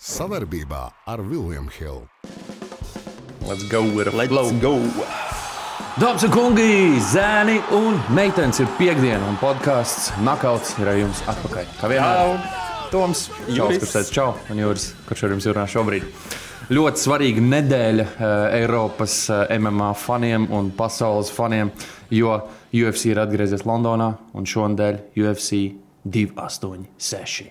Savarbībā ar Vilniņu Hildu. Let's go with a Let's flow. go! Dāmas un kungi, zēni un meitenes ir piekdiena, un podkāsts Nakauts ir ar jums atpakaļ. Kā vienmēr, Toms, Juris. kurš teica čau, un Jūras, kurš ar jums runā šobrīd. Ļoti svarīga nedēļa uh, Eiropas uh, MMA faniem un pasaules faniem, jo UFC ir atgriezies Londonā un šonadēļ UFC 286.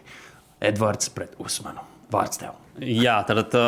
Edvards pret Usmanu. Vārds tev! Jā, tad tā,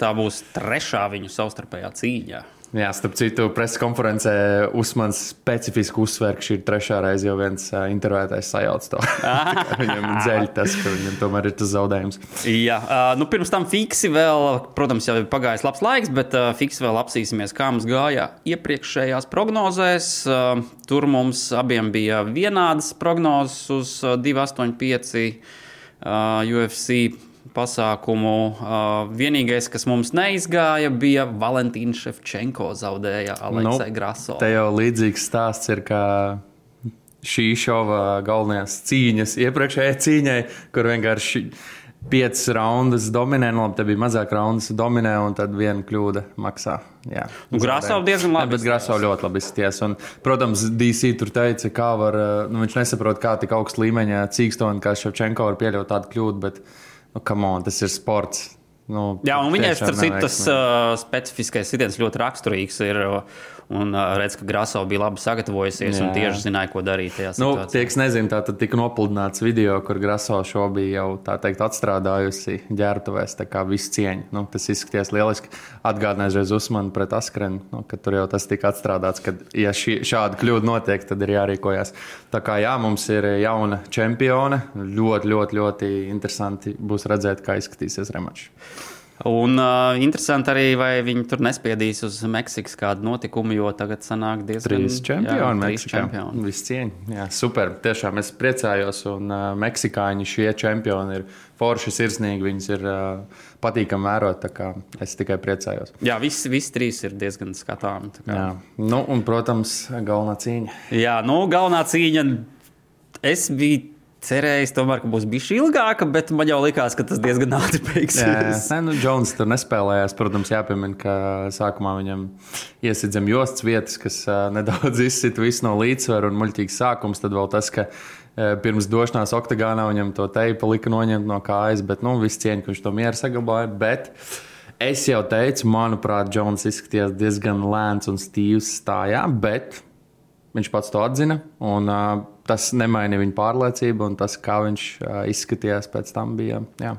tā būs trešā viņu savstarpējā cīņa. Jā, starp citu, preses konferencē Usmans specifiski uzsver, ka šī ir trešā reize, jo viens uh, intervētājs sajauc to. viņam dzeļ tas, ka viņam tomēr ir tas zaudējums. Jā, uh, nu pirms tam fiksi vēl, protams, jau ir pagājis labs laiks, bet uh, fiksi vēl apsīsimies, kā mums gāja iepriekšējās prognozēs. Uh, tur mums abiem bija vienādas prognozes uz uh, 285 uh, UFC pasākumu. Uh, vienīgais, kas mums neizgāja, bija Valentīns Šefčenko zaudēja Aleksai nu, Graso. Te jau līdzīgs stāsts ir, kā šī šova galvenās cīņas, iepriekšējai cīņai, kur vienkārši piecas raundas dominē, nu, labi, te bija mazāk raundas dominē, un tad viena kļūda maksā. Jā, Nu, Grasov diezgan labi Ne, bet Grasov ļoti labi izskatījās. Un, protams, DC tur teica, kā var, nu, viņš nesaprot, kā tik augstu līmeņa cīkstoni, kā Ševčenko var pieļaut tādu kļūdu, bet, nu, come on, tas ir sports. Nu, Jā, un viņai, starp citu, tas uh, specifiskais sitiens ļoti raksturīgs ir. uh, Un redz, ka Grasovs bija labi sagatavojusies un Jā. tieši zināja, ko darīt Nu, tie, kas nezina, tā tad tika nopludināts video, kur Graso šo bija jau tā teikt atstrādājusi ģērbtuvēs. Tā kā viss cieņa. Nu, tas izskatījās lieliski. Atgādināju reiz Usmanu pret Askrenu, nu, ka tur jau tas tika atstrādāts, ka, ja šī, šāda kļūda notiek, tad ir jārīkojas. Tā kā jā, mums ir jauna čempione. Ļoti, ļoti, ļoti interesanti būs redzēt, kā izskatīsies rematčs. Un uh, interesanti arī, vai viņi tur nespiedīs uz Meksikas kādu notikumu, jo tagad sanāk diezgan Trīs čempioni, trīs Meksikā. čempioni. Viss cieņa. Jā, super. Tiešām es priecājos. Un uh, meksikāņi šie čempioni ir forši, sirsnīgi. Viņus ir uh, patīkami vērot. tā kā Es tikai priecājos. Jā, visi, visi trīs ir diezgan skatāmi. tā kā. Jā. Nu, un, protams, galvenā cīņa. Jā, nu, galvenā cīņa. Es biju cerējis, tomēr, ka būs bijis ilgāka, bet man jau likās, ka tas diezgan ātri Jā, beigsies. Nē, nu, Džons tur nespēlējās. Protams, jāpiemina, ka sākumā viņam iesit zem jostas vietas, kas uh, nedaudz izsita visu no līdzsvara un muļķīgs sākums. Tad vēl tas, ka uh, pirms došanās oktagānā viņam to teipu lika noņemt no kājas, bet nu, viss cieņa, ka viņš to mieru saglabāja. Bet es jau teicu, manuprāt, Džons izskatījās diezgan lēns un stīvs stājā, bet viņš pats to atzina. Un, uh, tas nemainīja viņa pārliecību, un tas, kā viņš uh, izskatījās pēc tam, bija. Jā.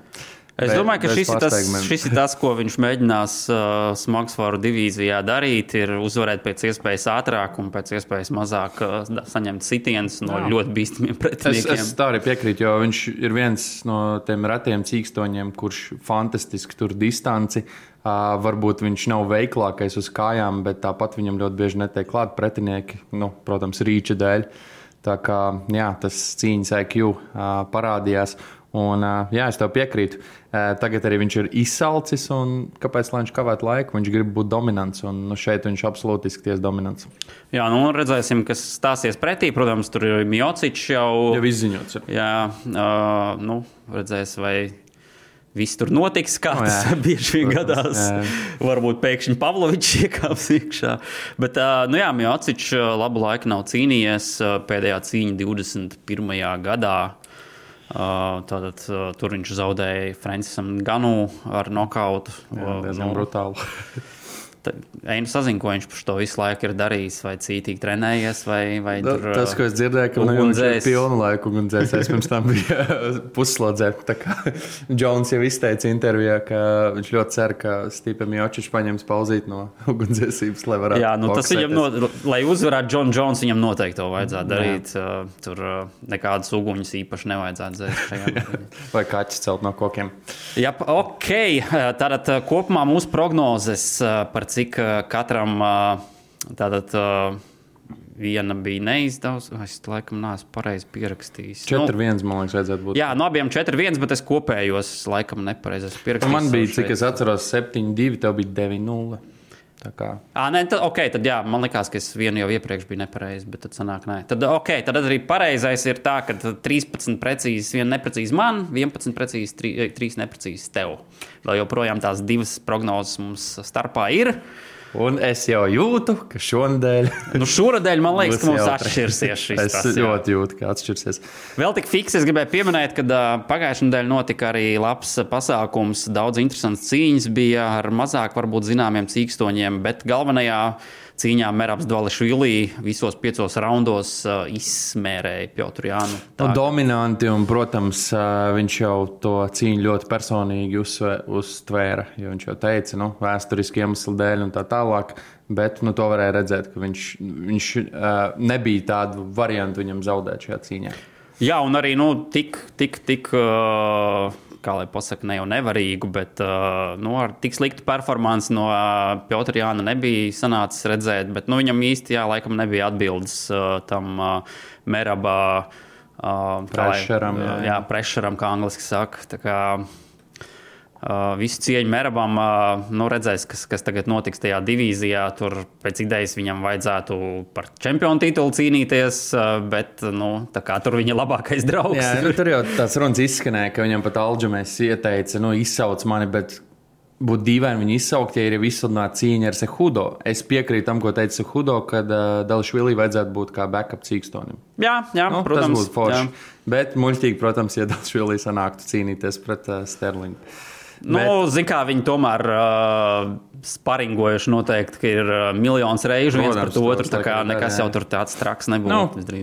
Es domāju, ka šis ir, tas, šis ir tas, ko viņš mēģinās uh, smagsvaru divīzijā darīt. Ir uzvarēt pēc iespējas ātrāk un pēc iespējas mazāk uh, saņemt sitienus no Jā. ļoti bīstamiem Es, pretiniekiem. es tā arī piekrītu, jo viņš ir viens no tiem retiem cīkstoņiem, kurš fantastiski tur distanci. Uh, varbūt viņš nav veiklākais uz kājām, bet tāpat viņam ļoti bieži netiek klāt pretinieki, nu, protams, rīča dēļ. Tā kā jā, tas cīņas IQ uh, parādījās. Un, uh, jā, es tev piekrītu. Uh, tagad arī viņš ir izsalcis. un Kāpēc viņš kavētu laiku? Viņš grib būt dominants. Un nu, šeit viņš absolūti izskaties dominants. Jā, nu redzēsim, kas stāsies pretī. Protams, tur ir Miocičs jau. Jau izziņots. ir. Jā, uh, nu, redzēs, vai viss tur notiks, kā O, tas jā. bieži vien gadās. jā. Varbūt pēkšņi Pavlovičs iekāps iekšā. Bet, nu jā, uh, labu laiku nav cīnījies. Pēdējā cīņa 21. gadā. Tātad, tur viņš zaudēja Francisam Ganu ar nokautu. Jā, diezgan nu, brutāli. Einu sazinu, ko viņš par to visu laiku ir darījis, vai cītīgi trenējies, vai, vai Da, tur, tas, ko es dzirdēju, ka viņš ir pilnu laiku ugunsdzēs. Es pirms tam biju puslodzē. Džons jau izteica intervijā, ka viņš ļoti cer, ka Stīpam Jočičs paņems pauzīt no ugunsdzēsības, lai varētu. Jā, nu, tas viņam, no, lai uzvarētu Džonu Džons, viņam noteikti to vajadzētu darīt. Uh, Tur uh, nekādas uguņas īpaši nevajadzētu dzēst. Vai kaķis celt no kokiem. Jā, ok. Tātad uh, kopumā mūsu prognozes par cik katram tātad, viena bija neizdevusi. Es laikam neesmu pareizi pierakstījis. 4-1, man liekas, vajadzētu būt. Jā, no abiem 4-1, bet es kopējos laikam nepareizi pierakstījis. Man bija, cik es atceros, 7-2, tev bija 9-0. Tā kā. À, nē, tad, okay, tad jā, man liekas, ka es vienu jau iepriekš biju nepareizi, bet tad sanāk, nē. Tad, okay, tad arī pareizais ir tā, ka 13 precīzi, 1 neprecīzi man, 11 precīzi, 3, 3 neprecīzi tev. Vēl joprojām tās divas prognozes mums starpā ir. Un es jau jūtu, ka šonadēļ. Nu, šonadēļ man liekas, ka mums atšķirsies šis Es tas, ļoti jūtu, ka atšķirsies. Vēl tik fiks, es gribēju pieminēt, ka pagājušajā nedēļā notika arī labs pasākums. Daudz interesants cīņas bija ar mazāk, varbūt zināmiem cīkstoņiem, bet galvenajā cīņā Merabs Dvališvili visos piecos raundos uh, izsmērēja Piotru Jānu. Nu, dominanti, un, protams, ā, viņš jau to cīņu ļoti personīgi uzsvē- uztvēra. jo Viņš jau teica, nu, vēsturiski iemeslu dēļ un tā tālāk. Bet nu, to varēja redzēt, ka viņš, viņš ā, nebija tādu variantu viņam zaudēt šajā cīņā. Jā, un arī nu, tik, tik, tik uh, kā lai pasakā, ne jau nevarīgu, bet uh, nu, ar tik sliktu performanci no uh, Piotra Jāna nebija sanācis redzēt. Bet nu, viņam īsti jā, laikam nebija atbildes uh, tam uh, merabā. Uh, Pressuram, jā, jā. jā, prešeram, kā angliski saka. Kā, Uh, visu cieņu Merabam, uh, nu, redzēs, kas, kas tagad notiks tajā divīzijā. Tur pēc idejas viņam vajadzētu par čempionu titulu cīnīties, uh, bet nu, tur viņa labākais draugs. Jā, nu, tur jau tāds runas izskanēja, ka viņam pat Alģemēs ieteica, nu, izsauc mani, bet būtu dīvaini viņu izsaukt, ja ir izsludināta cīņa ar Sehudo. Es piekrītu tam, ko teica Sehudo, ka uh, Dalšvilī vajadzētu būt kā backup cīkstonim. jā, jā Nu, protams. tas būtu forši. jā. Bet muļķīgi, protams, ja Dalšvilī sanāktu cīnīties pret uh, Sterlingu. Nu, Ziniet, kā viņi tomēr uh, sparingojuši, noteikti, ka ir uh, miljonus reižu viens Protams, pret otru. Tā kā nekas jā. jau tur tāds traks nebūtu. Nu.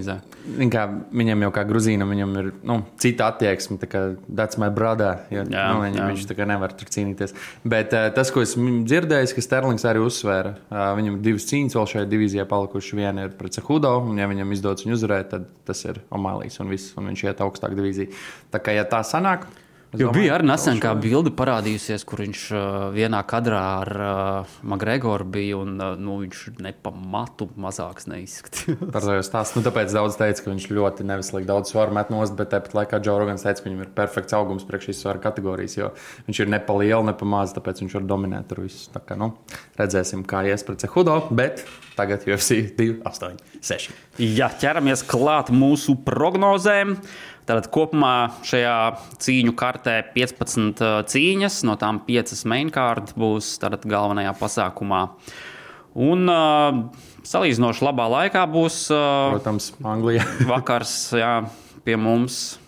Viņa Kā, viņam jau kā grūzīnam, viņam ir nu, cita attieksme. tā kā That's my brother. Ja, Jā, nu, viņam, jā. viņš tā kā nevar tur cīnīties. Bet uh, tas, ko esmu dzirdējis, ka Sterlings arī uzsvēra, uh, viņam divas cīņas vēl šajā divīzijā palikušas. Viena ir pret Cehudo, un ja viņam izdodas viņu uzvarēt, tad tas ir Omālijas un viss, un viņš iet augstāk divīzijā. Tā kā ja tā sanāk. es Jo domāju, bija arī nesen kā bilde parādījusies, kur viņš uh, vienā kadrā ar uh, Magregoru bija, un uh, nu, viņš nepamatu mazāks neizskatījās. Par to jau stāstu. Nu, tāpēc daudz teica, ka viņš ļoti nevislīgi daudz svaru met nost, bet tāpat laikā Džo Rogans teica, ka viņam ir perfekts augums priekš šīs svaru kategorijas, jo viņš ir ne pa lielu, ne pa mazu, tāpēc viņš var dominēt tur visu. Tā kā, nu, redzēsim, kā ies pret Cehudo, bet tagad UFC 2, 8, 6. Ja ķeramies klāt mūsu prognozēm, tad kopumā šajā cīņu kartē 15 uh, cīņas, no tām 5 mainkārtas būs tātad galvenajā pasākumā. Un uh, salīdzinoši labā laikā būs uh, Protams, Anglijā. vakars jā, pie mums.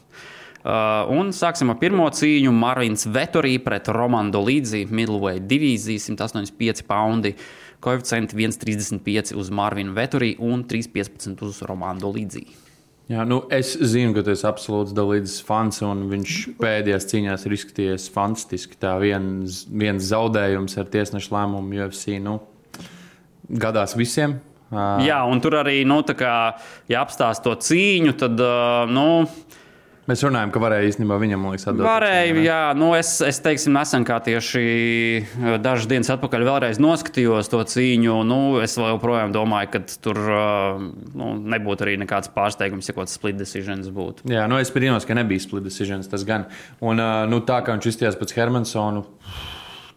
Uh, un sāksim ar pirmo cīņu. Marvins Vetorī pret Romandu Līdzi, Middleweight divīzija, 185 poundi. Koeficienti 1,35 uz Marvinu Vetorī un 3,15 uz Romandu Līdzi. Jā, nu, es zinu, ka tu esi absolūts dalīdzes fans, un viņš pēdējās cīņās ir izskatījies fantastiski. Tā viens, viens zaudējums ar tiesnešu lēmumu UFC nu, gadās visiem. Jā, un tur arī, nu, kā, ja apstāst to cīņu, tad, nu, Mēs runājam, ka varēja īstenībā viņam, liekas, atdot. Varēja, ne? jā, nu es, es teiksim, nesen kā tieši eh, dažas dienas atpakaļ vēlreiz noskatījos to cīņu. Nu, es joprojām domāju, ka tur eh, nu, nebūtu arī nekāds pārsteigums, ja kaut kāds split decisions būtu. Jā, nu es brīnos, ka nebija split decisions. Tas gan. Un, uh, nu, tā kā viņš izties pēc Hermansona,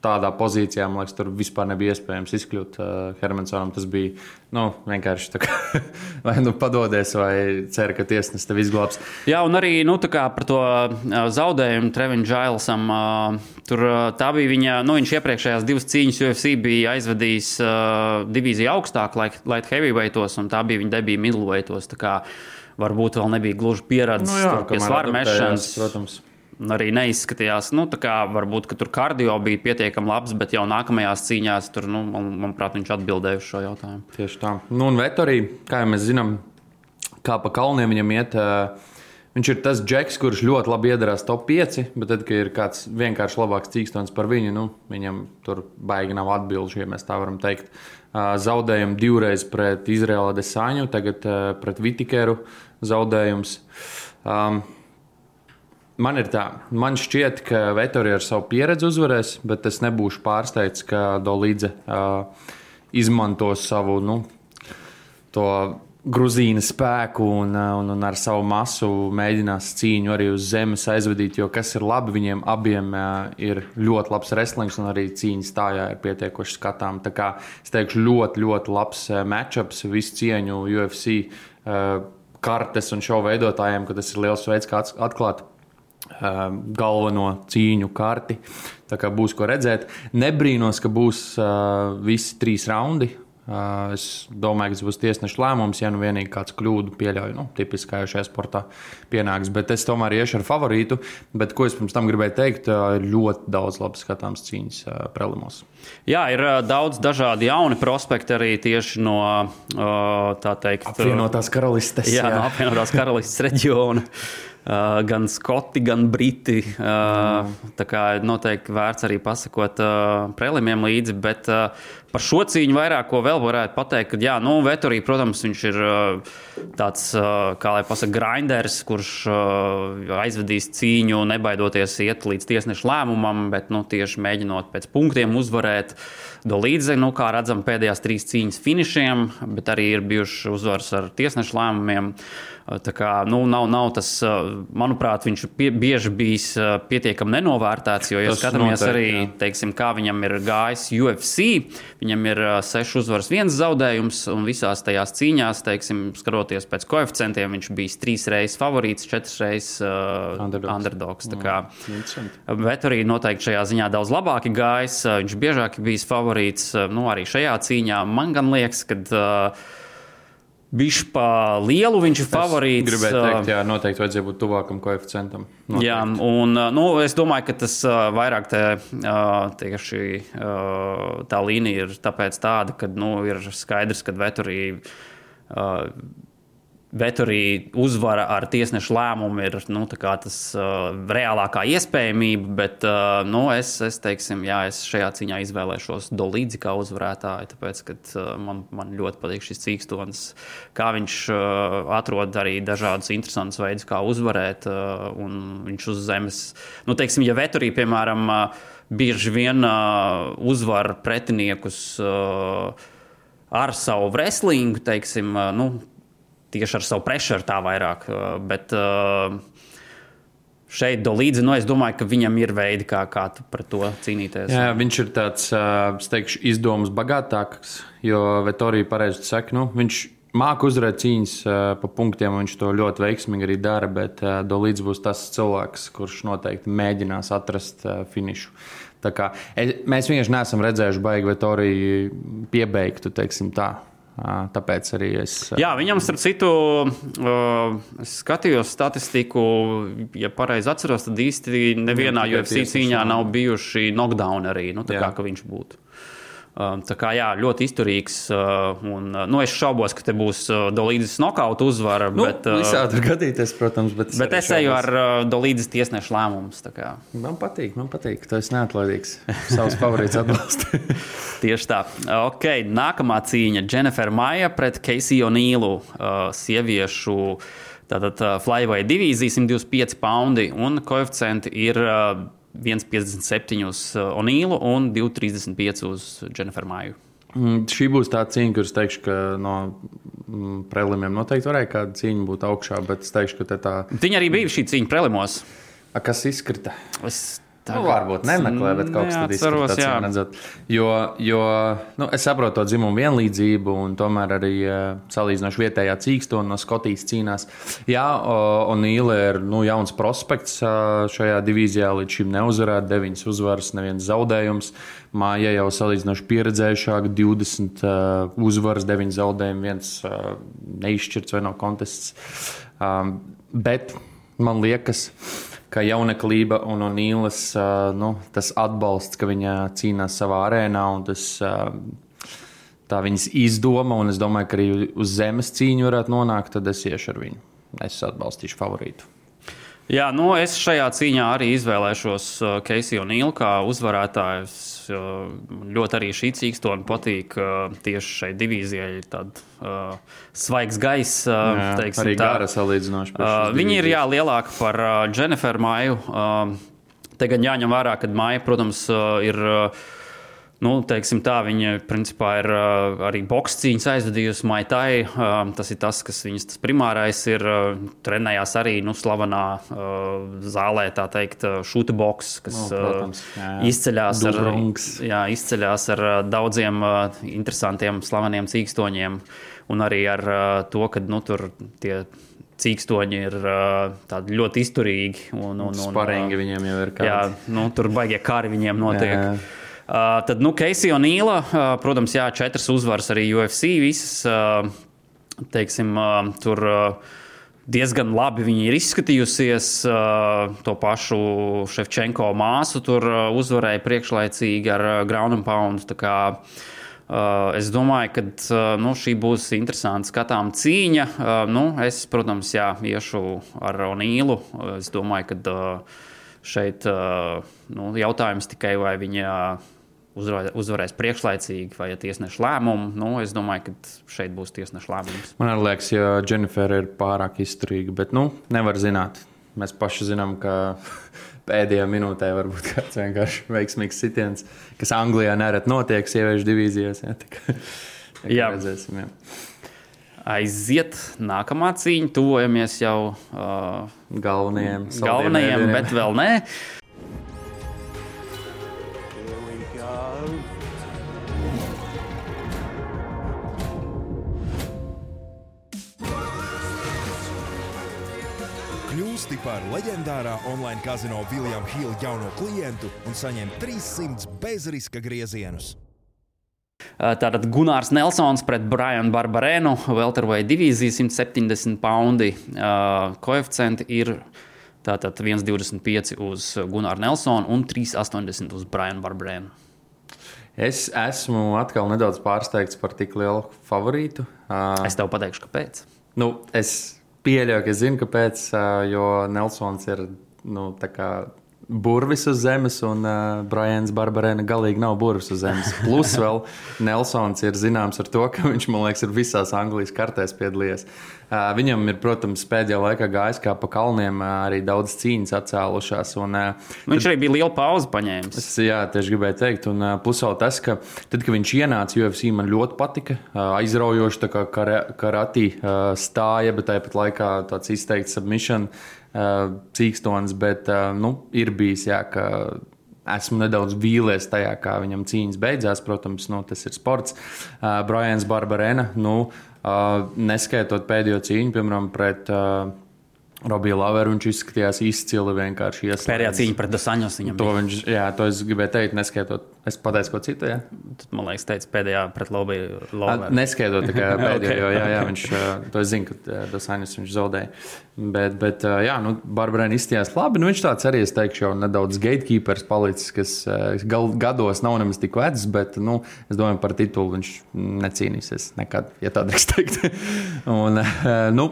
tādā pozīcijā, man liekas, tur vispār nebija iespējams izkļūt uh, Hermansonam. Tas bija nu, vienkārši tā, kā, vai nu padodies, vai cer, ka tiesnesis tev izglābs. Jā, un arī nu, par to eh, zaudējumu Trevinu Džailsam. eh, Tur eh, tā bija viņa, nu, viņš iepriekšējās divas cīņas UFC bija aizvadījis uh, divīziju augstāk, light, light heavyweightos, un tā bija viņa debija middleweightos. Varbūt vēl nebija gluži pieredzes nu, jā, pie kamēr svaru adaptējās, mešanas. Protams. Arī neizskatījās, nu, tā kā varbūt tur kardio bija pietiekami labs, bet jau nākamajās cīņās tur, nu, man, manuprāt, viņš atbildēja uz šo jautājumu. Tieši tā. Nu, un Vetorī, kā jau mēs zinām, kā pa kalniem viņam iet. Uh, Viņš ir tas džeks, kurš ļoti labi iedarās top 5, bet tad, kad ir kāds vienkārši labāks cīkstons par viņu, nu, viņam tur baigi nav atbildīgi, ja mēs tā varam teikt. Zaudējumi divreiz pret Izraēlu Desāņu, tagad pret Vitikeru zaudējums. Um, Man ir tā, man šķiet, ka Vetorija ar savu pieredzi uzvarēs, bet es nebūšu pārsteigts, ka Dolīdze uh, izmantos savu nu, to Gruzīna spēku un, un, un ar savu masu mēģinās cīņu arī uz zemes aizvadīt. Jo kas ir labi, viņiem abiem ir ļoti labs wrestlings un arī cīņas stājā ir pietiekoši skatām. Tā kā es teikšu, ļoti, ļoti labs matchups, visu cieņu UFC kartes un šovu veidotājiem, ka tas ir liels veids, kā atklāt galveno cīņu karti. Tā kā būs ko redzēt. Nebrīnos, ka būs uh, visi trīs raundi. Es domāju, ka tas būs tiesneša lēmums, ja nu vienīgi kāds kļūdu pieļauj. Nu, tipiski kā jau šajā sportā pienāks. Bet es tomēr iešu ar favorītu. Bet, ko es pirms tam gribēju teikt, ir ļoti daudz labi skatāms cīņas prelimos. Jā, ir daudz dažādu jaunu prospektu arī tieši no tā teikt, apvienotās karalistes. Jā, jā. no apvienotās karalistes reģiona. Gan skoti, gan briti. Uh, tā kā noteikti vērts arī pasakot prelimiem līdzi, bet Par šo cīņu vairāk ko vēl varētu pateikt, ka, jā, nu, Veturī, protams, viņš ir tāds, kā lai pasakā, grinders, kurš aizvedīs cīņu, nebaidoties iet līdz tiesneša lēmumam, bet nu, tieši mēģinot pēc punktiem uzvarēt. Dolīdze, nu, kā redzam, pēdējās trīs cīņas finišiem, bet arī ir bijuši uzvaras ar tiesneša lēmumiem. Uh, Tā kā, nu, nav, nav tas, manuprāt, viņš pie, bieži bijis pietiekami nenovērtēts. Jo, ja skatāmies noteikti, arī, jā. teiksim, kā viņam ir gājis UFC, viņam ir seši uzvaras, viens zaudējums, un visās tajās cīņās, teiksim, skatoties pēc koeficientiem, viņš bija trīs reizes favorīts, četras reizes uh, underdogs. underdogs kā, bet arī noteikti šajā ziņā daudz labāk gājis. Viņš biežāk bijis favorīts nu, arī šajā cīņā. Man gan liekas, ka. Uh, Pa lielu viņš ir favorīts. Es gribēju teikt, jā, noteikti vajadzēja būt tuvākam koeficientam. Noteikti. Jā, un nu, es domāju, ka tas vairāk te, tieši tā līnija ir tāpēc tāda, ka nu, ir skaidrs, ka Veturī bet arī uzvara ar tiesnešu lēmumu ir nu, tas uh, reālākā iespējamība. Bet uh, nu, es, es, teiksim, jā, es šajā cīņā izvēlēšos Dolīdzi kā uzvarētāju, tāpēc, ka uh, man, man ļoti patīk šis cīkstons, kā viņš uh, atrod arī dažādus interesantus veidus, kā uzvarēt. Uh, viņš uz zemes, nu, teiksim, ja Veturī, piemēram, uh, bieži vien uh, uzvar pretiniekus. Uh, ar savu wrestlingu, teiksim, nu, tieši ar savu pressuru tā vairāk. Uh, bet, uh, Šeit līdzi, nu, es domāju, ka viņam ir veidi, kā, kā pret to cīnīties. Jā, viņš ir tāds, uh, teikšu, izdomas bagātāks, jo Vitorija pareizi saka, nu, viņš māca uzvarēt cīņas pa punktiem, un viņš to ļoti veiksmīgi arī dara. Bet Dolīds būs tas cilvēks, kurš noteikti mēģinās atrast finišu. Kā, es, mēs vienkārši neesam redzējuši baigi Vitoriju piebeigtu, teiksim tā. Tāpēc arī es. Jā, viņam, starp citu, skatījos statistiku, ja pareizi atceros, tad īsti nevienā UFC cīņā nav bijuši knockdown arī. Nu, tā Jā. kā viņš būtu. Um, tā kā jā, ļoti izturīgs. Uh, un, uh, nu, es šaubos, ka te būs uh, Dolīdzes nokauta uzvara. Nu, bet, visādi var gadīties, protams. Bet, bet es eju ar Dolīdzes tiesnešu lēmumus. Man patīk, man patīk. Tu esi neatlaidīgs. Savs favorīts atbalsts. Tieši tā. Ok, nākamā cīņa - Jennifer Maija pret Keisiju O'Neillu, sieviešu. Tātad flyweight divīzija 125 poundi un koeficienti ir 1,57 uz Onīlu un 2,35 uz Jenniferu Māju. Mm, šī būs tā cīņa, kuras teikšu, ka no mm, prelimiem noteikti varēja kāda cīņa būt augšā, bet es teikšu, ka tā. Viņa arī bija šī cīņa prelimos. A, kas izkrita? Es Tā nu, varbūt nemeklē, bet kaut kas tāds izskatās. Jo, jo nu, es saprotu to dzimumu vienlīdzību, un tomēr arī uh, salīdzinoši vietējā cīkstona no Skotijas cīnās. Jā, un Nīla ir nu, jauns prospekts šajā divīzijā, līdz šim neuzvarēta, deviņas uzvaras, neviens zaudējums. Māja jau salīdzinoši pieredzējušāka, 20 uh, uzvaras, 9 zaudējumi, viens neizšķirts vai no kontests. Bet man liekas, ka ka jauneklība un Nīlas nu, atbalsts, ka viņa cīnās savā arēnā un tas, tā viņas izdoma, un es domāju, ka arī uz zemes cīņu varētu nonākt, tad es iešu ar viņu. Es atbalstīšu favorītu. Jā, nu es šajā cīņā arī izvēlēšos Keisiju Nīlu kā uzvarētāju. Man ļoti arī šī cīkstona patīk uh, tieši šai divīzijai. Tad, uh, svaigs gaiss, uh, jā, teiksim, arī gara salīdzinoši. Uh, viņi ir jā, lielāki par uh, Jenniferu Māju. Uh, te gan jāņem vērā, ka Māja, protams, uh, ir. Uh, Nu, teiksim tā, viņa principā ir uh, arī boxe cīņas aizvadījusi Maitai. Uh, tas ir tas, kas viņas tas primārais ir. Uh, trenējās arī nu, slavenā uh, zālē, tā teikt, šūta boxe, kas Nu, protams, jā, jā. izceļās ar, jā, izceļās ar uh, daudziem uh, interesantiem, slaveniem cīkstoņiem. Un arī ar uh, to, ka nu, tur tie cīkstoņi ir uh, tādi ļoti izturīgi. Un, un, un, Sparingi viņiem jau ir Jā, kāds. nu, tur baigie kari viņiem notiek. Jā, jā. Uh, tad, nu, Keisija un Nīla, protams, jā, četras uzvaras arī UFC. Visas, uh, teiksim, uh, tur diezgan labi viņi ir izskatījusies. To pašu Ševčenko māsu tur uzvarēja priekšlaicīgi ar ground and pound. Es domāju, ka nu, šī būs interesanta skatām cīņa. Nu, es, protams, jā, iešu ar Onīlu. Es domāju, ka šeit nu, jautājums tikai vai viņa uzvarē- uzvarēs priekšlaicīgi vai ja tiesneša lēmumu. Nu, es domāju, ka šeit būs tiesneša lēmums. Man liekas, ka Dženifera ir pārāk izturīga, bet nu, nevar zināt. Mēs paši zinām, ka pēdējā minūtē var būt kāds vienkārši veiksmīgs sitiens, kas Anglijā nereti notiek sieviešu divīzijās. Jā, tā kā, tā kā Jā. redzēsim. Jā. Aiziet, nākamā cīņa, tuvojamies jau uh, Galvenajiem, galvenajiem, ēdieniem. bet vēl ne. Kļūsti par leģendārā online kazino Viljama Hila jauno klientu un saņem 300 bezriska griezienus. Uh, Tātad Gunārs Nelsons pret Brianu Barbarēnu, Welterweight divīzija 170 poundi. Uh, Koeficienti ir tātad 1,25 uz Gunāru Nelsonu un 3,80 uz Brianu Barbarēnu. Es esmu atkal nedaudz pārsteigts par tik lielu favorītu. Uh, Es tev pateikšu, kāpēc. Nu, es pieļauju, ka es zinu, kāpēc. ā, Jo Nelsons ir nu, burvis uz zemes, un uh, Brians Barbarēna galīgi nav burvis uz zemes. Plus vēl Nelsons ir zināms ar to, ka viņš, man liekas, ir visās Anglijas kartēs piedalījies. Uh, viņam ir, protams, pēdējā laikā gājis kā pa kalniem, uh, arī daudz cīņas atcēlušās. Un, uh, Viņš arī bija liela pauze paņēmis. Es jā, tieši gribēju teikt, un uh, plus vēl tas, ka tad, kad viņš ienāca UFC, man ļoti patika. Uh, aizraujoši, tā kā kara- karatī uh, stāja, bet tāpat laikā tāds izteikts submission uh, cīkstons, bet uh, nu, ir bijis, jā, ka esmu nedaudz vīlies tajā, kā viņam cīņas beidzās. Protams, nu, tas ir sports. Uh, Brians Barbarena, nu, uh, neskaitot pēdējo cīņu, piemēram, pret uh, Robiju Laveru, viņš izskatījās izcili vienkārši iesaistīts. Pēdējā cīņa pret Dasaņos viņam To viņš, jā, to es gribēju teikt, neskaitot. Es pateicu, ko citu. Jā. Tad, man liekas, teica pēdējā pret Lobiju. A, Neskaitot tikai pēdējo, Ok. jo jā, jā, viņš to es zinu, ka Dasainis viņš zaudēja. Bet, bet jā, nu, Barbarēna izstījās labi. Nu, viņš tāds arī, es teikšu, jau nedaudz gatekeepers palicis, kas gal, gados nav nemaz tik vecs, bet, nu, es domāju, par titulu viņš necīnīsies nekad, ja tā drīkst teikt. Un, nu,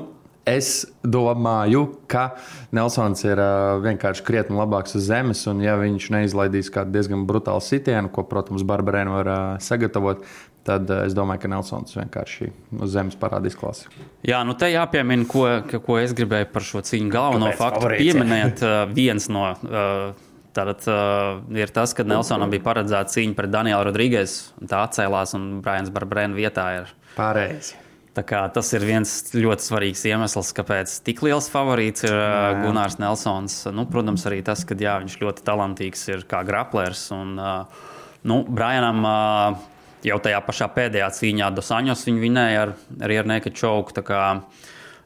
Es domāju, ka Nelsons ir uh, vienkārši krietni labāks uz zemes, un ja viņš neizlaidīs kādu diezgan brutālu sitienu, ko, protams, Barbarēna var uh, sagatavot, tad uh, es domāju, ka Nelsons vienkārši uz zemes parādīs klasi. Jā, nu te jāpiemina, ko, ko es gribēju par šo cīņu galveno Kāpēc faktu favorīts, pieminēt. Viens no tātad, uh, ir tas, ka Nelsonam bija paredzēta cīņa pret Danielu Rodrīgas, un tā atcēlās, un Brians Barbarēna vietā ir. Pareizi. Tas ir viens ļoti svarīgs iemesls, kāpēc tik liels favorīts ir uh, Gunārs Nelsons. Nu, protams, arī tas, ka jā, viņš ļoti talantīgs ir kā graplers. Un, nu, Brianam jau tajā pašā pēdējā cīņā Dosaņos viņa vinēja ar, Neka Čauku.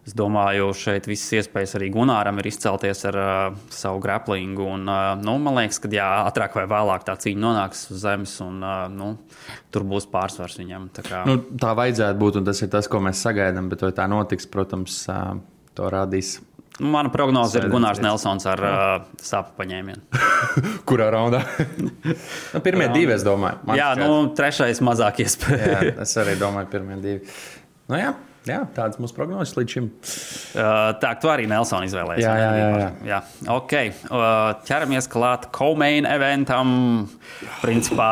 Es domāju, šeit visas iespējas arī Gunāram ir izcelties ar uh, savu graplingu. Un, uh, nu, man liekas, ka jā, ātrāk vai vēlāk tā cīņa nonāks uz zemes, un uh, nu, tur būs pārsvars viņam. Tā kā... Nu, tā vajadzētu būt, un tas ir tas, ko mēs sagaidām. Bet, vai tā notiks, protams, ā, to rādīs. Nu, Mana prognoze ir Gunārs. Nelsons ar uh, sāpju paņēmienu. Kurā raundā? nu, pirmie divi, es domāju. Man Jā, šķiet. nu, trešais mazāk jā, iespēja. es arī domāju, pirmie divi. Nu, jā, jā, tādas mūsu prognozes līdz šim. Uh, tā, tu arī Nelsons izvēlējies. Jā, jā, jā, jā. jā. Ok, uh, ķeramies klāt Komeina eventam. Principā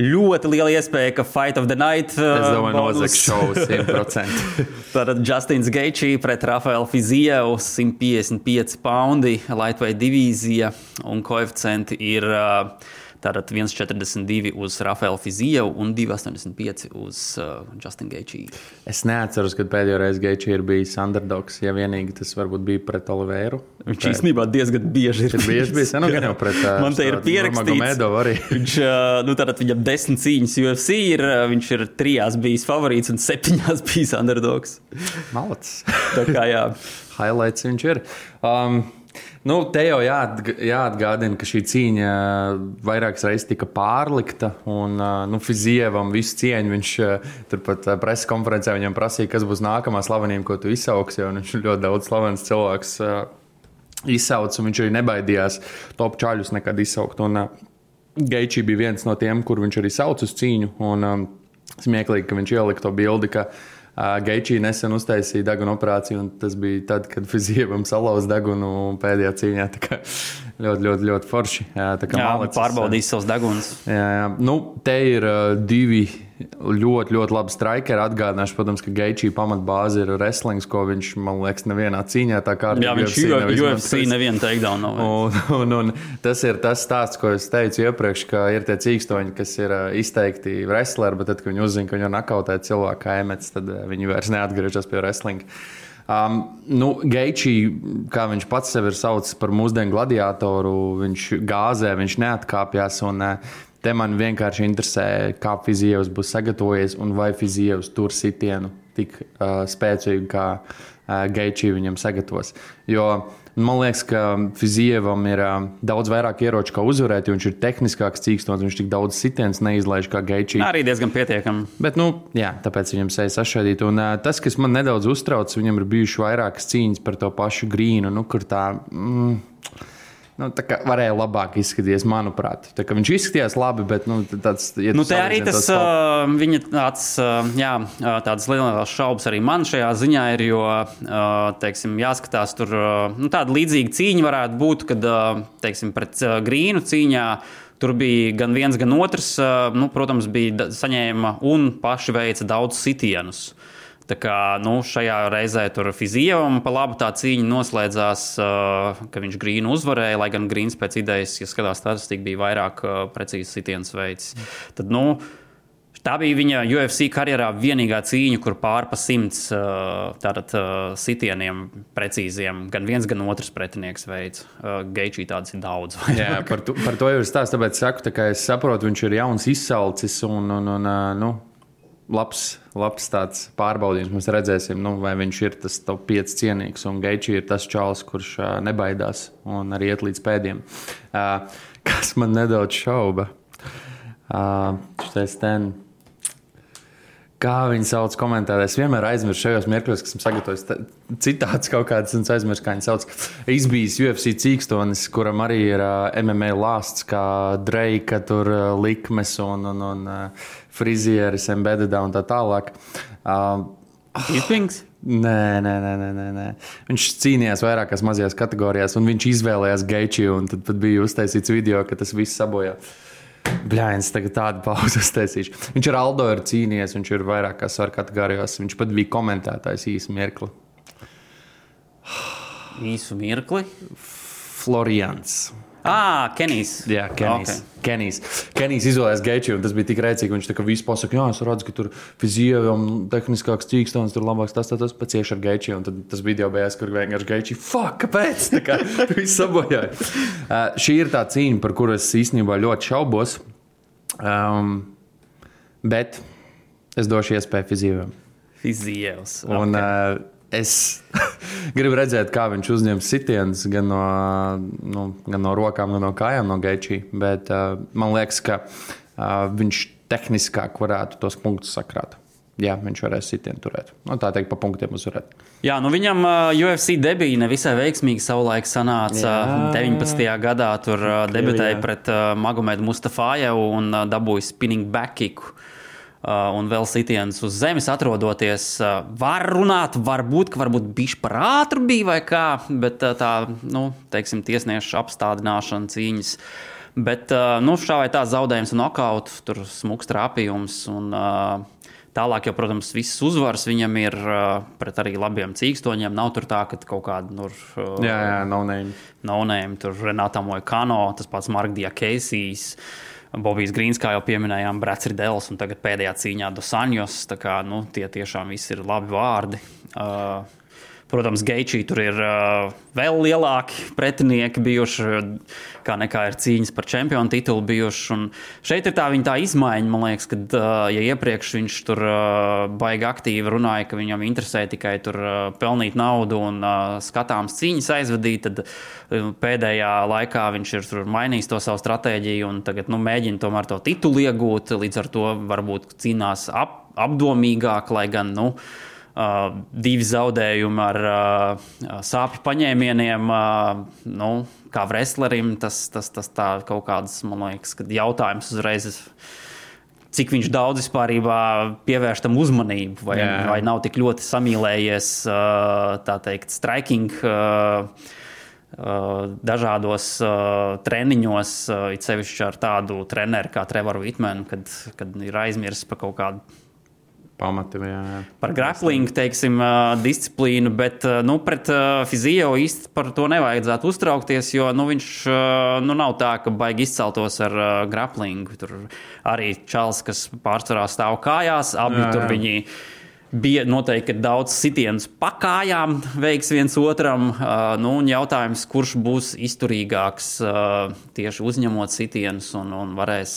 ļoti liela iespēja, ka Fight of the Night. uh, Es domāju, nozags šovs 100%. Tātad Justins Geičī pret Rafaelu Fizievu 155 poundi, Lightweight divīzija un koeficienti ir uh, Tātad 1,42 uz Rafaelu Fizievu un 2,85 uz uh, Justinu Geičī. Es neatceros, kad pēdējo reizi Geičī ir bijis underdogs. Ja vienīgi tas varbūt bija pret Oliveru. Viņš īstenībā diezgan bieži ir. Ir bieži bijis. Nu, gan jau pret uh, Man te ir pierakstīts. Viņš, uh, nu, tātad viņam desmit cīņas UFC ir, uh, viņš ir trijās bijis favorīts un septiņās bijis underdogs. Malacis. Tā kā jā. Highlights viņš ir. Um, Nu, te jau jāatg jāatgādina, ka šī cīņa vairākas reizes tika pārlikta. Un uh, nu, Fizievam visu cieņu viņš uh, turpat uh, preses konferencē viņam prasīja, kas būs nākamā slavenība, ko tu izsauksi. Viņš ļoti daudz slavens cilvēks izsauca, un viņš arī nebaidījās top čaļus nekad izsaukt. Un Geičī bija viens no tiem, kur viņš arī sauc uz cīņu. Un, um, smieklīgi, ka viņš ielika to bildi. Geičī nesen uztaisīja deguna operāciju, un tas bija tad, kad Fizievam salauza degunu pēdējā cīņā. Ļoti, ļoti, ļoti forši. Jā, jā pārbaudījis savus degunus. Jā, jā. Nu, te ir uh, divi ļoti, ļoti labi strikeri. Atgādināšu, protams, ka Geičī pamatbāze ir wrestlings, ko viņš, man liekas, nevienā cīņā tā kā jā, viņš UFC, UFC nevienu takedown nav. Un, un, un tas ir tas stāsts, ko es teicu iepriekš, ka ir tie cīkstoņi, kas ir uh, izteikti wrestleri, bet tad, kad viņi uzzina, ka viņi ir nakautē cilvēku kā emets, tad uh, viņi vairs neatgriežas pie wrestlinga. Um, nu, Geičī, kā viņš pats sevi ir saucis par mūsdienu gladiatoru, viņš gāzē, viņš neatkāpjas. Un, uh, te man vienkārši interesē, kā Fizijevs būs sagatavojies un vai Fizijevs tur sitienu tik uh, spēcīgu, kā uh, Geičī viņam sagatavos. Jo Man liekas, ka Fizievam ir uh, daudz vairāk ieroču, kā uzvarēt, jo viņš ir tehniskāks, cīkstons, viņš tik daudz sitiens neizlaiž kā Geičī. Arī diezgan pietiekami. Bet, nu, jā, tāpēc viņam seja sašķēdīt. Un uh, tas, kas man nedaudz uztrauc, viņam ir bijušas vairākas cīņas par to pašu grīnu, nu, kur tā. Mm, Nu, tā kā varēja labāk izskatīties, manuprāt. Tā, viņš izskatījās labi, bet nu, tāds ir. Nu, arī tas, uh, viņa tāds, uh, jā, tādas lielas šaubas arī man šajā ziņā ir, jo, uh, teiksim, jāskatās tur, uh, nu, tāda līdzīga cīņa varētu būt, kad, uh, teiksim, pret uh, grīnu cīņā. Tur bija gan viens, gan otrs. Nu, protams, bija saņēma un paši veica daudz sitienus. Tā kā nu, šajā reizē tur Fizievam pa labu tā cīņa noslēdzās, ka viņš grīnu uzvarēja, lai gan grīns pēc idejas, ja skatās statistiku, bija vairāk precīzi sitiens veids. Tad, nu, Tā bija viņa UFC karjerā vienīgā cīņa, kur pārpa simts tātad, sitieniem precīziem. Gan viens, gan otrs pretinieks veids. Geičī tāds ir daudz. Jā, par to, par to jau ir stāsts. Tāpēc saku, tā es saprotu, viņš ir jauns izsalcis un, un, un nu, labs, labs tāds pārbaudījums. Mēs redzēsim, nu, vai viņš ir tas top 5 cienīgs. Un Geičs ir tas čalis, kurš uh, nebaidās un arī iet līdz pēdējiem. Uh, kas man nedaudz šauba? Uh, ten. Kā viņi sauc komentārā? Es vienmēr aizmirsu šajos mirkļos, kas esmu sagatavojis citāts kaut kāds, un aizmirsu, kā viņi sauc. Izbijis UFC cīkstonis, kuram arī ir uh, MMA lāsts, kā Dreika, tur uh, likmes un, un, un uh, frizieris, embedded un tā tālāk. Uh, Irpings? Nē, nē, nē, nē, nē. Viņš cīnījās vairākās mazajās kategorijās, un viņš izvēlējās Geičiju. Tad, tad bija uztaisīts video, ka tas viss sabojājās. Bļāņas, tagad tādu pauzi taisīšu. Viņš ar Aldo ir cīnījies, viņš ir vairākās svaru kategorijās. Viņš pat bija komentētājs īsu mirkli. Īsu mirkli? Florians. Ah, Kenijs. Jā, Kenijs. Okay. Kenijs. Kenijs izvēlējās Geičiju, un tas bija tik rēcīgi. Viņš tā kā visu pasaka, jā, es redzu, ka tur fizievam tehniskāks cīkstons, tur labāks tas, tas, tas pēc cieši ar Geičiju. Un tad tas video beigās, kur vienkārši Geičiju, fuck, kāpēc? Tā kā viss sabojāja. Uh, šī ir tā cīņa, par kuru es īstenībā ļoti šaubos. Um, bet es došu iespēju fizievam. Fizievs. Okay. Un, uh, es gribu redzēt, kā viņš uzņems sitienus gan no, nu, gan no rokām, gan no kājām, no Geičī. Bet uh, man liekas, ka uh, viņš tehniskāk varētu tos punktus sakrāt. Jā, viņš varēs sitienu turēt. Nu, tā teikt, pa punktiem uzvarēt. Jā, nu viņam uh, UFC debija nevisai veiksmīgi savulaik sanāca. Jā. 19. gadā tur uh, debitēja pret uh, Magomedu Mustafājevu un uh, dabūja spinning back kicku. Uh, un vēl sitiens uz zemes atrodoties. Uh, var runāt, varbūt, ka varbūt bišķi par ātru bija vai kā, bet uh, tā, nu, teiksim, tiesniešu apstādināšana cīņas. Bet, nu, šā vai tā zaudējums nokauts, tur smūgs trāpījums. Un, Tālāk, jau, protams, visas uzvaras viņam ir uh, pret arī labiem cīkstoņiem. Nav tur tā, ka kaut kāda nu, uh, jā, jā, nav name. Nav name, tur Renāta Mojkano, tas pats Markdija Keisijs. Bobijs Grīns, kā jau pieminējām, Brats Ridels un tagad pēdējā cīņā Dosanjos. Tā kā nu, tie tiešām visi ir labi vārdi. Uh, Protams, Geičī tur ir uh, vēl lielāki pretinieki bijuši, kā nekā ir cīņas par čempionu titulu bijuši. Un šeit ir tā viņa tā izmaiņa, man liekas, kad uh, ja iepriekš viņš tur uh, baigi aktīvi runāja, ka viņam interesē tikai tur uh, pelnīt naudu un uh, skatāms cīņas aizvadīt, tad uh, pēdējā laikā viņš ir mainījis to savu stratēģiju un tagad nu, mēģina tomēr to titulu iegūt. Līdz ar to varbūt cīnās ap, apdomīgāk, lai gan. Nu, Uh, divi zaudējumi ar uh, sāpju paņēmieniem, uh, nu, kā wrestlerim, tas, tas, tas kaut kāds, man liekas, jautājums uzreiz. Cik viņš daudz vispār pievērš tam uzmanību, vai, Jā. vai nav tik ļoti samīlējies, tā teikt, striking dažādos treniņos, it sevišķi ar tādu treneru kā Trevoru Vitmenu, kad, kad ir aizmirsts par kaut kādu Pamati, jā, jā. Par grappling, teiksim, disciplīnu, bet nu, pret Fiziju īsti par to nevajadzētu uztraukties, jo nu, viņš nu, nav tā, ka baigi izceltos ar grappling. Tur arī čels, kas pārsvarā stāv kājās, abi jā, jā. tur viņi bija noteikti daudz sitienus pakājām, veiks viens otram. Nu, jautājums, kurš būs izturīgāks tieši uzņemot sitienus un, un varēs.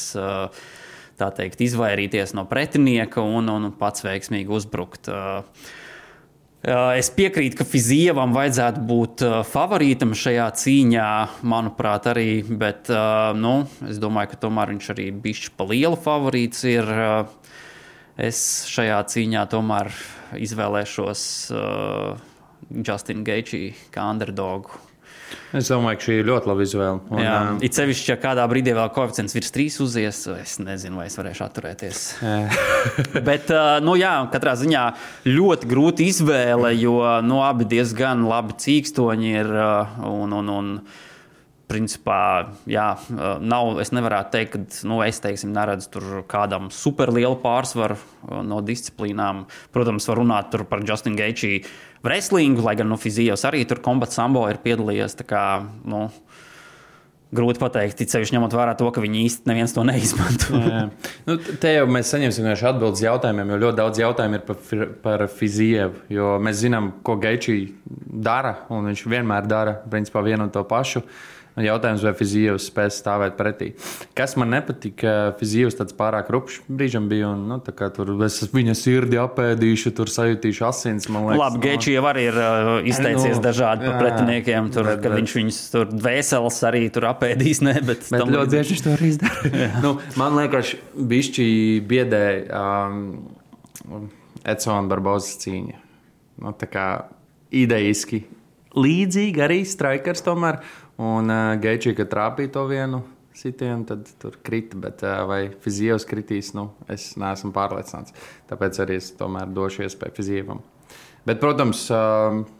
Uh, tā teikt, izvairīties no pretinieka un, un pats veiksmīgi uzbrukt. Es piekrītu, ka Fizievam vajadzētu būt favorītam šajā cīņā, manuprāt, arī. Bet nu, es domāju, ka tomēr viņš arī bišķi pa lielu favorīts ir. Es šajā cīņā tomēr izvēlēšos Justinu Geičī kā underdogu. Es domāju, ka šī ir ļoti laba izvēle. Un, Jā, uh, it sevišķi, ja kādā brīdī vēl koeficients virs trīs uzies, es nezinu, vai es varēšu atturēties. Bet, uh, nu, jā, katrā ziņā ļoti grūti izvēle, jo nu, abi diezgan labi cīkstoņi ir. Uh, un, un, un, principā, jā, nav, es nevaru teikt, ka nu, es teiksim, neredzu tur kādam superlielu pārsvaru no disciplīnām. Protams, var runāt par Justinu Geičī wrestlingu, lai gan no nu, Fizijos arī tur kombats sambo ir piedalījies. Kā, nu, grūti pateikt, ceļš ņemot vērā to, ka viņi īsti neviens to neizmanto. nu, te jau mēs saņemsim vienkārši atbildes jautājumiem, jo ļoti daudz jautājumu ir par, par Fizievu. Jo mēs zinām, ko Geičī dara, un viņš vienmēr dara principā vienu un to pašu. Uh, Jautājums, vai Fizijos spēs stāvēt pretī. Kas man nepatika, Fizijos tāds pārāk rupšs brīžam bija. Un, nu, tur es viņa sirdi apēdīšu, tur sajūtīšu asins. Liekas, Labi, no... Gečs jau arī ir uh, izteicies nu, dažādi par pretiniekiem. Tur, bet, bet... viņš viņus tur dvēseles arī tur apēdīs. Ne, bet bet ļoti bieži viņš to arī izdara. nu, man liekas, bišķi biedē um, Edsona Barbozas cīņa. Nu, tā kā idejiski līdzīgi arī Strikers tomēr. Un uh, Geičī, kad trāpīja to vienu sitienu, tad tur krita. Bet uh, vai Fizijos kritīs, nu, es neesmu pārliecināts. Tāpēc arī es tomēr došu iespēju Fizijevam. Bet, protams,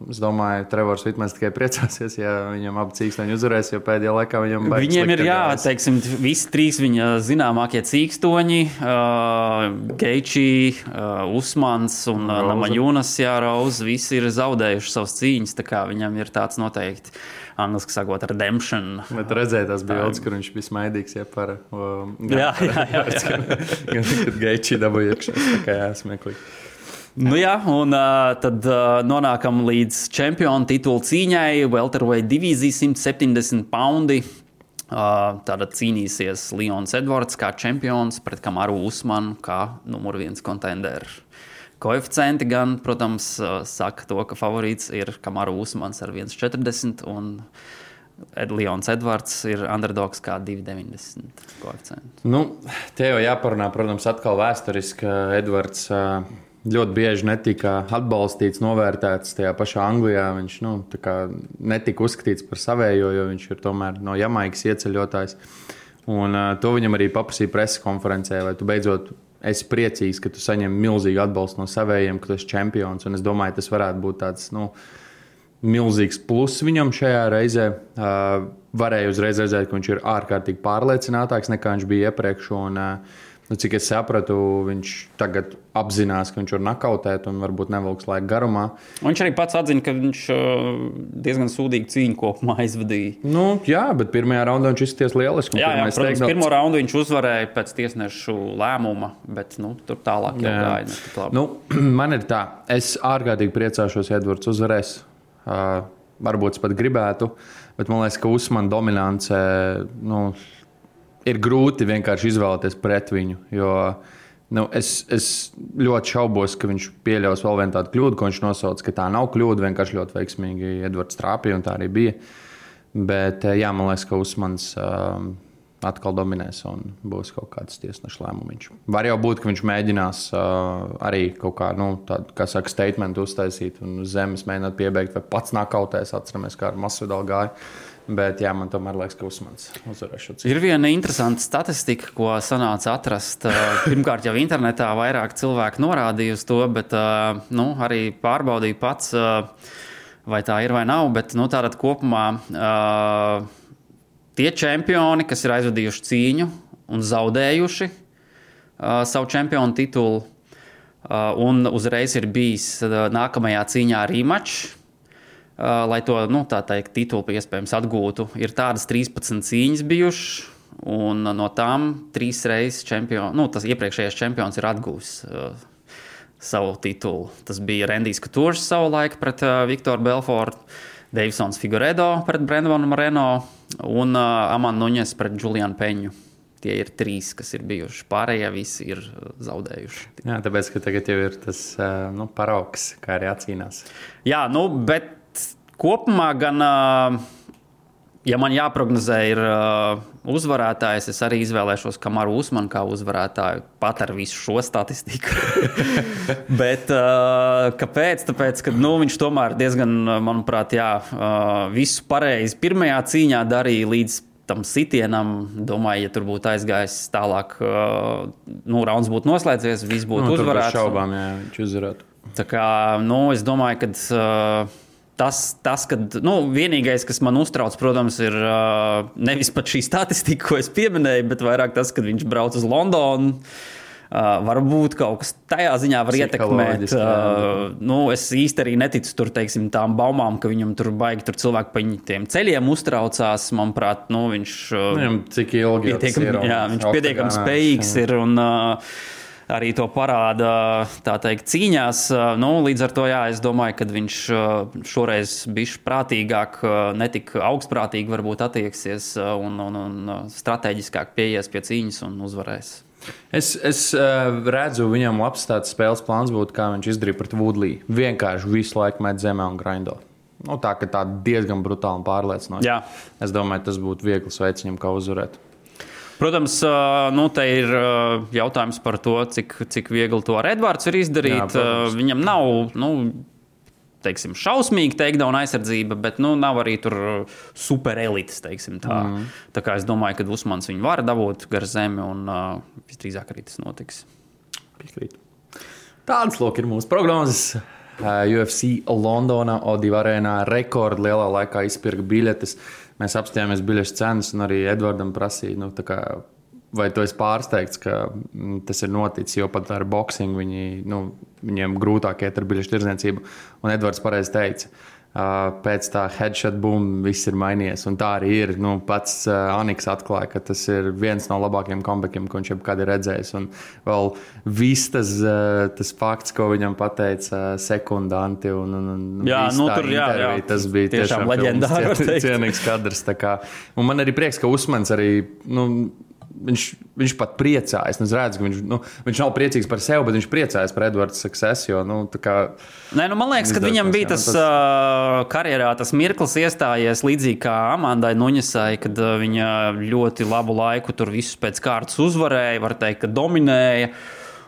es domāju, Trevors Vitmans tikai priecāsies, ja viņam abi cīkstoņi uzvarēs, jo pēdējā laikā viņam baigs. Viņiem ir jā, teiksim, visi trīs viņa zināmākie cīkstoņi uh, - Geičī, uh, Usmans un uh, Namajunas Jārauz. Visi ir zaudējuši savas cīņas, tā kā viņam ir tāds noteikti angļuiski sakot, redemption. Bet redzēja, tas bija Olds, kur viņš bija smaidīgs ja, par. Um, jā, jā, jā. jā. Gan kad Geičī dabūja iekšā. Tā kā jāsmeklīgi. Nu jā, un uh, tad uh, nonākam līdz čempionu titulu cīņai. Welterweight divīzija 170 poundi. Uh, Tātad cīnīsies Leons Edvards kā čempions pret Kamaru Usmanu kā numur viens kontenders. Koeficienti gan, protams, saka to, ka favorīts ir Kamaru Usmans ar 1,40 un Leons Edvards ir underdogs kā 2,90 koeficients. Nu, te jau jāparunā, protams, atkal vēsturiski, Edvards ļoti bieži netika atbalstīts, novērtēts tajā pašā Anglijā. Viņš nu, netika uzskatīts par savējo, jo viņš ir tomēr no Jamaikas ieceļotājs. Un, uh, to viņam arī paprasīja preses konferencē, lai tu beidzot esi priecīgs, ka tu saņem milzīgu atbalstu no savējiem, ka tu esi čempions. Un es domāju, tas varētu būt tāds nu, milzīgs pluss viņam šajā reizē. Uh, varēja uzreiz redzēt, ka viņš ir ārkārtīgi pārliecinātāks nekā viņš bija iepriekš. Un, uh, Nu, cik es sapratu, viņš tagad apzinās, ka viņš var nakautēt un varbūt nevilks laika garumā. Viņš arī pats atzina, ka viņš uh, diezgan sūdīgi cīņu kopumā aizvadīja. Nu, jā, bet pirmajā raundā viņš izskatījās lieliski. Jā, jā protams, teikt, pirmo raundu viņš uzvarēja pēc tiesnešu lēmuma, bet nu, tur tālāk jau gāja. Nu, man ir tā, es ārkārtīgi priecāšos, ja Edvards uzvarēs. Uh, varbūt pat gribētu, bet man liekas, ka Usmana dominance nu, ir grūti vienkārši izvēlēties pret viņu. Jo, nu, es, es ļoti šaubos, ka viņš pieļaus vēl vienu tādu kļūdu, ko viņš nosauca, ka tā nav kļūda. Vienkārši ļoti veiksmīgi Edvards trāpīja, un tā arī bija. Bet eh, jā, man liekas, ka Usmans. Um, atkal dominēs un būs kaut kāds tiesneša lēmums. Var jau būt, ka viņš mēģinās uh, arī kaut kā, nu, tādu, kā saka, statement uztaisīt un uz zemes mēģināt piebeigt, vai pats nākautēs. Atceramies, kā ar Masvidalu gāja. Bet jā, man tomēr liekas, ka Usmans uzvarēs šo cīņu. Ir viena interesanta statistika, ko sanāca atrast. Uh, Pirmkārt, jau internetā vairāk cilvēku norādīja uz to, bet uh, nu, arī pārbaudīju pats, uh, vai tā ir vai nav. Bet nu, tātad kopumā tie čempioni, kas ir aizvadījuši cīņu un zaudējuši savu čempionu titulu, un uzreiz ir bijis nākamajā cīņā rematch. Uh, lai to nu, teikt, titulu iespējams atgūtu, ir tādas 13 cīņas bijušas, un no tām trīs reizes čempions, nu, tas iepriekšējais čempions ir atguvis uh, savu titulu. Tas bija Rendijs Katūrs savulaik pret uh, Viktoru Belfortu, Davisons Figueredo pret Brendonu Moreno un uh, Amanu Nuņes pret Julianu Peņu. Tie ir trīs, kas ir bijuši. Pārējie visi ir zaudējuši. Jā, tāpēc, ka tagad jau ir tas uh, nu, paraugs, kā arī atcīnās. Jā, nu, bet kopumā gan, ja man jāprognozē, ir ā, uzvarētājs, es arī izvēlēšos Kamaru Usmanu kā uzvarētāju, pat ar visu šo statistiku. bet ā, kāpēc? Tāpēc, ka nu, viņš tomēr diezgan, manuprāt, jā, ā, visu pareizi pirmajā cīņā darīja līdz. Tam sitienam, domāju, ja tur būtu aizgājis tālāk, uh, nu, rauns būtu noslēdzies, viss būtu Nu, tur bez uzvarēts. šaubām, jā, viņš uzvarētu. Tā kā, nu, es domāju, ka uh, tas, tas kad, nu, vienīgais, kas man uztrauc, protams, ir uh, nevis pat šī statistika, ko es pieminēju, bet vairāk tas, ka viņš brauc uz Londonu. Uh, varbūt kaut kas tajā ziņā var ietekmēt. Uh, nu, es īsti arī neticu tur, teiksim, tām baumām, ka viņam tur baigi tur cilvēki pa tiem ceļiem uztraucās. Manuprāt, nu, viņš uh, Viņam cik ilgi un jā, viņš pietiekami spējīgs jā. ir un uh, arī to parāda tā teikt, cīņās. Nu, līdz ar to jā, es domāju, ka viņš uh, šoreiz bija prātīgāk, uh, ne tik augstprātīgi varbūt attieksies uh, un, un, un strateģiskāk pieies pie cīņas un uzvarēs. Es, es uh, redzu, viņam labs tāds spēles plāns būtu, kā viņš izdarīja pret Woodliju. Vienkārši visu laiku met zemē un grindo. Nu, tā kā tā diezgan brutāli un pārliecinoši. Jā. Es domāju, tas būtu viegls veids viņam, kā uzvarēt. Protams, uh, nu, te ir uh, jautājums par to, cik, cik viegli to Edvards ir Jā, izdarīt. protams. Uh, Viņam nav. Nu, Teiksim, šausmīgi takedown aizsardzība, bet nu, nav arī tur super elites. teiksim Tā. Mm. tā kā es domāju, ka Usmans viņu var dabūt gar zemi, un uh, visdrīzāk arī tas notiks. Piekrīt. Tādas lūk ir mūsu prognozes. Uh, UFC Londonā, O2 arēnā rekordlielā laikā izpirka biļetes. Mēs apstājāmies biļešu cenas, un arī Edvardam prasīja, nu, kā, vai tu esi pārsteigts, ka mm, tas ir noticis, jo pat ar boxingu viņi, nu, viņiem grūtāk iet ar biļešu tirdzniecību. Un Edvards pareizi teica. Uh, pēc tā headshot boom viss ir mainījies. Un tā arī ir. Nu, pats uh, Aniks atklāja, ka tas ir viens no labākajiem comebackiem, ko viņš jebkad ir redzējis. Un vēl viss tas, uh, tas fakts, ko viņam pateica uh, sekundanti. Un, un, un Jā, nu, tur, jā, jā. tas bija Tiešām tiešām teikt. cienīgs kadrs. Un man arī prieks, ka Usmans arī. Nu, Viņš, viņš pat priecājas. Es redzu, ka viņš, nu, viņš nav priecīgs par sevi, bet viņš priecājas par Edvards success. Jo, nu, kā, Nē, nu, man liekas, ka viņam bija tas, tas- tas... Uh, karjerā tas mirklis iestājies līdzīgi kā Amandai Nuņasai, kad uh, viņa ļoti labu laiku tur visus pēc kārtas uzvarēja, var teikt, ka dominēja.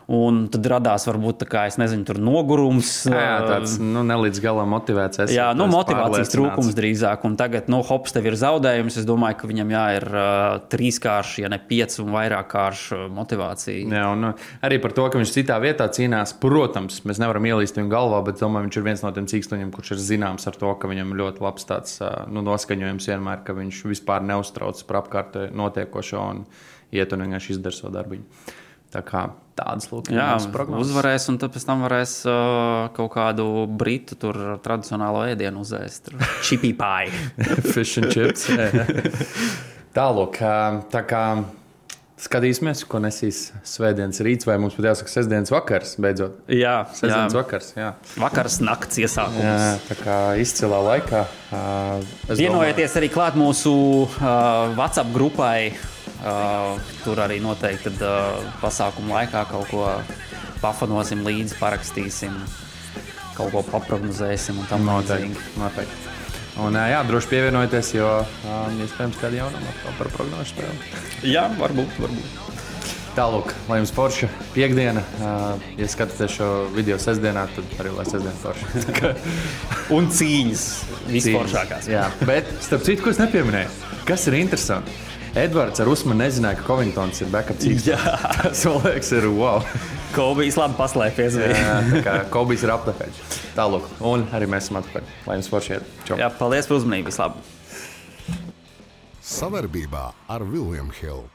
Un tad radās varbūt tā kā, es nezinu, tur nogurums. jā, uh, tāds nu, ne līdz galam motivēts. esi, Jā, nu, motivācijas trūkums drīzāk. Un tagad, nu, hops, tev ir zaudējums. Es domāju, ka viņam jā, ir uh, trīskārši, ja ne pieci un vairāk kāršu motivācija. Jā, un nu, arī par to, ka viņš citā vietā cīnās. Protams, mēs nevaram ielīst viņu galvā, bet domāju, viņš ir viens no tiem cīkstoņiem, kurš ir zināms ar to, ka viņam ļoti labs tāds ā, nu, noskaņojums vienmēr, ka viņš vispār neuztraucas par apkārt notiekošo un iet un vienkārši izdara savu darbu. Tā kā tādas lūk, Jā, prognozes. uzvarēs, un tad pēc tam varēs uh, kaut kādu britu tur tradicionālo ēdienu uzēst. Chipī pie. Fish and chips. Tālāk, tā kā skatīsimies, ko nesīs svētdienas rīts, vai mums pat jāsaka sestdienas vakars, beidzot. Jā, Sestdienas jā. vakars, jā. Vakars nakts iesākums. jā. Tā kā izcilā laikā. es Vienojieties arī klāt mūsu uh, WhatsApp grupai. Uh, tur arī noteikti tad, uh, pasākuma laikā kaut ko pafanosim līdzi, parakstīsim, kaut ko paprognozēsim un tam Noteikti. noteikti. Un, ā, jā, droši pievienojieties, jo um, iespējams kāda jaunuma atkal par prognožu spēli. Jā, varbūt, varbūt. Tālāk, lai jums forša piekdiena. Uh, ja skatāties šo video sestdienā, tad arī lai sestdiena forša. Un cīņas visforšākās. Jā, bet starp citu, ko es nepieminēju, kas ir interesanti. Edvards ar Usmanu nezināja, ka Covingtons ir backup cīņš. Tas, man liekas, ir wow. Kobijs labi paslēpies. Jā, tā kā Kobijs ir apakaļ. Tālāk, un arī mēs esam atpakaļ. Lai jums forši iet. Čau. Jā, paldies par uzmanību. Vislabāk! Savarbībā ar William Hill.